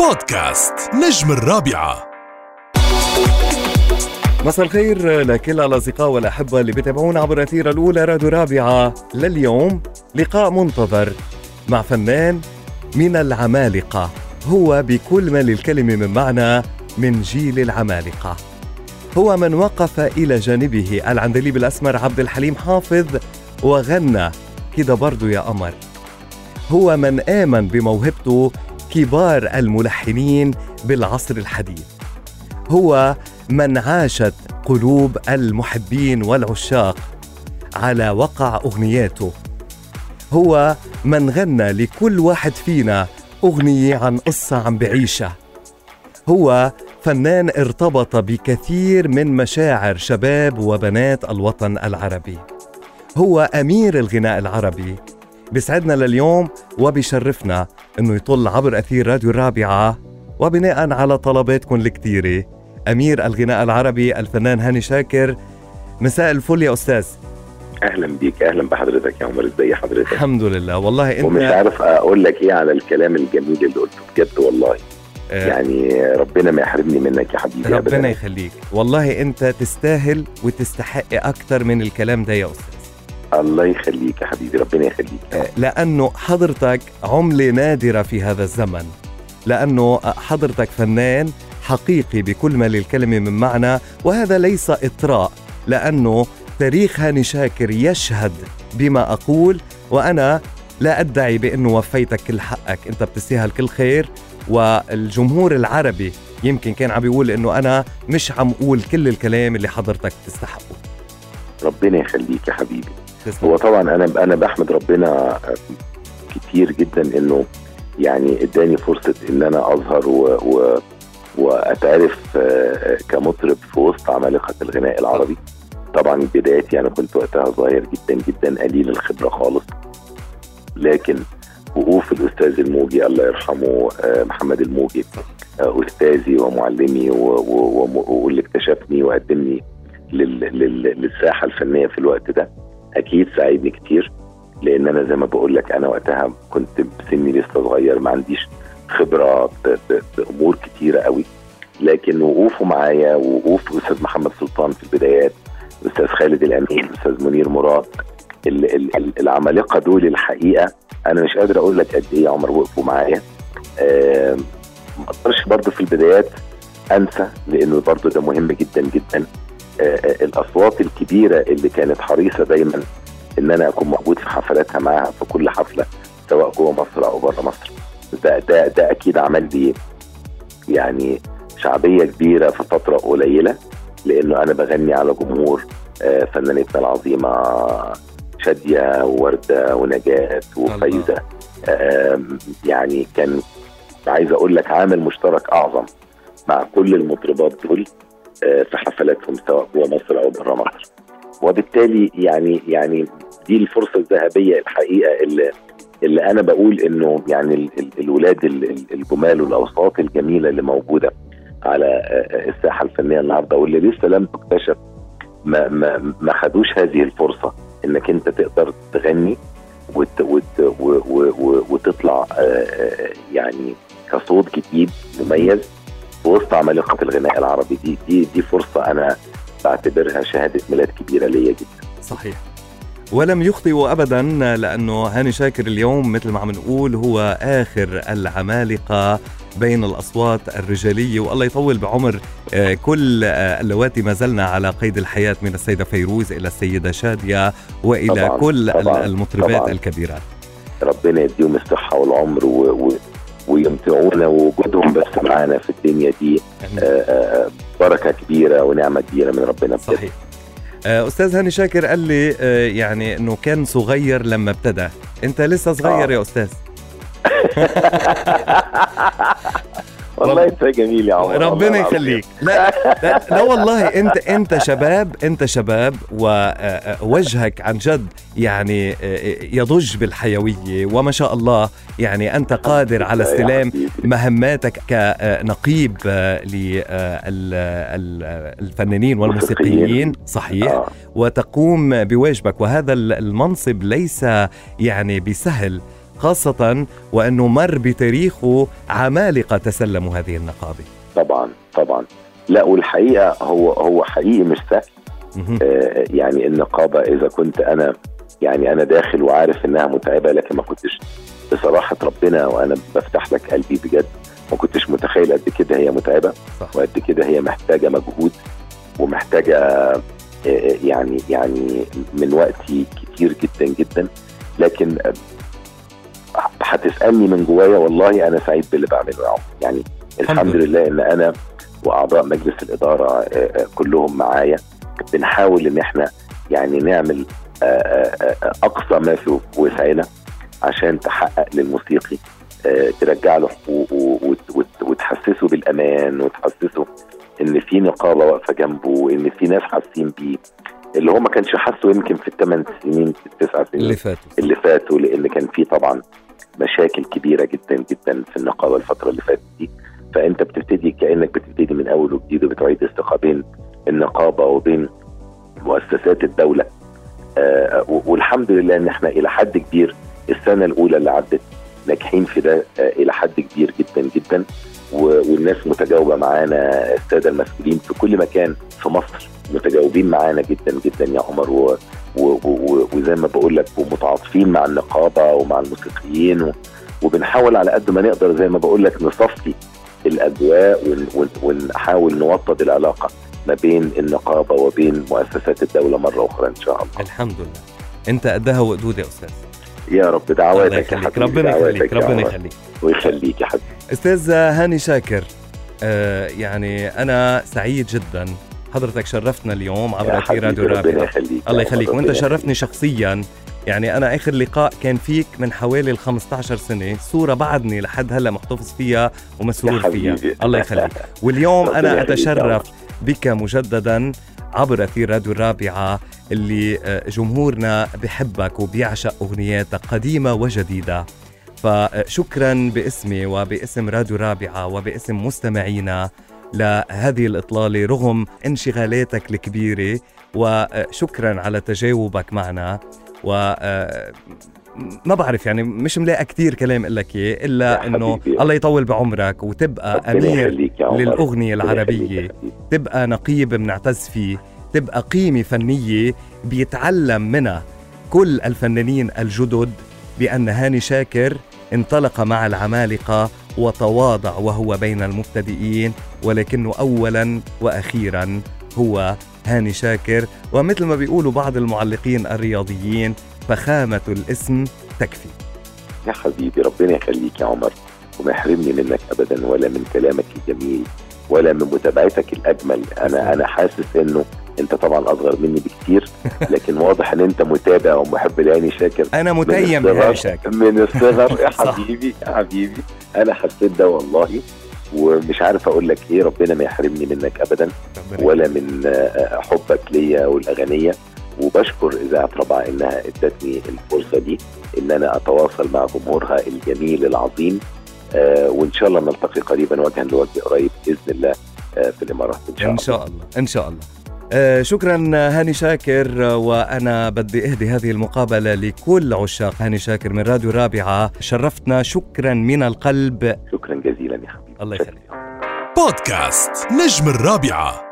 بودكاست نجم الرابعة. مساء الخير لكل الأصدقاء والأحبة اللي بيتابعونا عبر أثير الأولى راديو رابعة. لليوم لقاء منتظر مع فنان من العمالقة. هو بكل ما للكلمة من معنى من جيل العمالقة. هو من وقف إلى جانبه العندليب الأسمر عبد الحليم حافظ وغنى كده برضو يا قمر. هو من آمن بموهبته كبار الملحنين بالعصر الحديث. هو من عاشت قلوب المحبين والعشاق على وقع أغنياته. هو من غنى لكل واحد فينا أغنية عن قصة عم بعيشها. هو فنان ارتبط بكثير من مشاعر شباب وبنات الوطن العربي. هو أمير الغناء العربي. بيسعدنا لليوم وبيشرفنا إنه يطل عبر أثير راديو الرابعة وبناء على طلباتكم الكثيرة. أمير الغناء العربي الفنان هاني شاكر مساء الفل يا أستاذ. أهلا بيك أهلا بحضرتك يا عمر ازي حضرتك؟ الحمد لله. والله أنت ومش عارف أقول لك إيه على الكلام الجميل اللي قلته بجد والله. آه، يعني ربنا ما يحرمني منك يا حبيبي ربنا أبداً. يخليك. والله أنت تستاهل وتستحق أكثر من الكلام ده يا أستاذ. الله يخليك يا حبيبي ربنا يخليك. آه، لأنه حضرتك عملة نادرة في هذا الزمن. لأنه حضرتك فنان حقيقي بكل ما للكلمة من معنى وهذا ليس إطراء لأنه تاريخ هاني شاكر يشهد بما أقول وأنا لا أدعي بأنه وفيتك كل حقك. أنت بتستاهل كل خير والجمهور العربي يمكن كان عم بيقول إنه أنا مش عم أقول كل الكلام اللي حضرتك تستحقه ربنا يخليك يا حبيبي. تسلم. هو طبعا أنا أنا بحمد ربنا كتير جدا إنه يعني إداني فرصة إن أنا أظهر و, و وأتعرف آه، كمطرب في وسط عمالقة الغناء العربي طبعا بدايتي أنا كنت وقتها صغير جدا جدا قليل الخبرة خالص لكن وقوف الأستاذ الموجي الله يرحمه آه، محمد الموجي آه، أستاذي ومعلمي واللي اكتشفني وقدمني لل- لل- للساحة الفنية في الوقت ده أكيد ساعدني كتير لأن أنا زي ما بقول لك أنا وقتها كنت بسني لسه صغير ما عنديش خبرة بامور كتيرة قوي. لكن وقوفه معايا ووقوف أستاذ محمد سلطان في البدايات الاستاذ خالد الأمين الاستاذ منير مراد ال- ال- ال- العمالقة دول الحقيقة أنا مش قادر أقول لك قد إيه عمر وقفوا معايا. ما أقدرش برضه في البدايات أنسى لأنه برضه ده مهم جدا جدا. الأصوات الكبيرة اللي كانت حريصة دايما إن أنا أكون موجود في حفلاتها معاها في كل حفلة سواء جوه مصر أو بره مصر. ده ده ده أكيد عمل لي يعني شعبية كبيرة في فترة قليلة لأنه أنا بغني على جمهور آه، فنانتنا العظيمة شادية ووردة ونجاة وفايده آم، يعني كان عايز أقول لك عامل مشترك أعظم مع كل المطربات دول. في حفلاتهم سواء جوه مصر أو بره مصر. وبالتالي يعني يعني دي الفرصة الذهبية الحقيقة اللي اللي أنا بقول إنه يعني ال- ال- الولاد ال- ال- الجمال والأوساط الجميلة اللي موجودة على آه، آه، الساحة الفنية النهارده واللي لسه لم تكتشف ما ما ما خدوش هذه الفرصة إنك أنت تقدر تغني وت وت و و و وتطلع آه، يعني كصوت جديد مميز. وسط عمالقه الغناء العربي. دي دي دي فرصة أنا بعتبرها شهادة ميلاد كبيرة ليا جدا. صحيح. ولم يخطئوا ابدا لأنه هاني شاكر اليوم مثل ما عم نقول هو آخر العمالقة بين الأصوات الرجالية والله يطول بعمر آه، كل آه، اللواتي ما زلنا على قيد الحياة من السيدة فيروز إلى السيدة شادية وإلى طبعاً، كل طبعاً، المطربات طبعاً. الكبيرات. ربنا يديهم الصحة والعمر و و ويمتعونا ووجودهم بس معانا في الدنيا دي. آه، آه، بركة كبيرة ونعمة كبيرة من ربنا صحيح. آه، أستاذ هاني شاكر قال لي يعني إنه كان صغير لما ابتدى. أنت لسه صغير آه. يا أستاذ؟ والله انت جميل يا عمر ربنا. يخليك لا, لا لا والله انت انت شباب انت شباب ووجهك عن جد يعني آه، يضج بالحيوية وما شاء الله يعني أنت قادر على استلام. مهماتك كنقيب للفنانين والموسيقيين صحيح آه. وتقوم بواجبك وهذا المنصب ليس يعني بسهل خاصة وأنه مر بتاريخه عمالقة تسلموا هذه النقابة. طبعا طبعا. لا والحقيقة هو هو حقيقي مش سهل. آه يعني النقابة إذا كنت أنا يعني أنا داخل وعارف إنها متعبة لكن ما كنتش بصراحة ربنا وأنا بفتح لك قلبي بجد ما كنتش متخيل قد كده هي متعبة صح. وقد كده هي محتاجة مجهود ومحتاجة آه، آه، يعني يعني من وقتي كتير جدا جدا. لكن هتسألني من جوايا والله أنا سعيد باللي بعمله يا عمر. يعني الحمد لله. إن أنا وأعضاء مجلس الإدارة آه، كلهم معايا. بنحاول إن إحنا يعني نعمل أقصى ما في وسعنا عشان تحقق للموسيقي ترجع له حقوقه وتحسسه بالأمان وتحسسه إن في نقابة واقفة جنبه وإن في ناس حاسين بيه. اللي هو ما كانش حاسه يمكن في الثمان سنين في التسع سنين اللي فاتوا. اللي فاتوا لأن كان في طبعا مشاكل كبيرة جدا جدا في النقابة الفترة اللي فاتت دي. فأنت بتبتدي كأنك بتبتدي من أول وجديد وبتعيد الثقة بين النقابة وبين مؤسسات الدولة. آه والحمد لله إن إحنا إلى حد كبير السنة الأولى اللي عدت ناجحين في ده آه إلى حد كبير جدا جدا. والناس متجاوبة معانا السادة المسؤولين في كل مكان في مصر متجاوبين معانا جدا جدا يا عمر وزي ما بقول لك ومتعاطفين مع النقابة ومع الموسيقيين وبنحاول على قد ما نقدر زي ما بقول لك نصفي الأجواء ونحاول نوطد العلاقة ما بين النقابة وبين مؤسسات الدولة مرة أخرى إن شاء الله. الحمد لله. أنت قدها وقدود يا أستاذ. يا رب دعواتك يا حبيبي ربنا يخليك ربنا يخليك ويخليك يا حبيبي أستاذ هاني شاكر آه يعني أنا سعيد جدا حضرتك شرفتنا اليوم عبر أثير راديو الرابعه الله يخليك. وأنت شرفتني شخصيا. يعني أنا آخر لقاء كان فيك من حوالي ال 15 سنة. صورة بعدني لحد هلأ محتفظ فيها ومسرور فيها. الله يخليك. واليوم أنا أتشرف بك مجددا عبر أثير راديو الرابعة اللي آه، جمهورنا بحبك وبيعشق أغنياتك قديمة وجديدة. فشكرا باسمي وباسم راديو الرابعة وباسم مستمعينا. لهذه الإطلالة رغم انشغالاتك الكبيرة وشكرا على تجاوبك معنا و آه، ما بعرف يعني مش ملاقي كثير كلام أقول لك اياه الا إنه الله يطول بعمرك وتبقى أمير للأغنية العربية. تبقى نقيب بنعتز فيه تبقى قيمة فنية بيتعلم منها كل الفنانين الجدد بان هاني شاكر. انطلق مع العمالقة وتواضع وهو بين المبتدئين ولكنه اولا وأخيرا هو هاني شاكر. ومثل ما بيقولوا بعض المعلقين الرياضيين فخامة الاسم تكفي. يا حبيبي ربنا يخليك يا عمر وما يحرمني منك ابدا ولا من كلامك الجميل ولا من متابعتك الأجمل. أنا أنا حاسس إنه انت طبعا أصغر مني بكتير لكن واضح إن أنت متابع ومحب لهاني شاكر. أنا متيم بهاني شاكر. من الصغر. يا حبيبي يا حبيبي. أنا حسيت ده والله ومش عارف أقول لك إيه. ربنا ما يحرمني منك ابدا ولا من آه، حبك ليا والأغنية. وبشكر إذاعة ربع إنها إدتني الفرصة دي إن أنا أتواصل مع جمهورها الجميل العظيم. آه وإن شاء الله نلتقي قريبا وجها لوجه قريب بإذن الله آه في الإمارات إن شاء, إن شاء الله. إن شاء الله. آه شكرا هاني شاكر وأنا بدي أهدي هذه المقابلة لكل عشاق هاني شاكر من راديو رابعة. شرفتنا شكرا من القلب. شكرا جزيلا يا حبيبي. الله يخليك. بودكاست نجم الرابعة.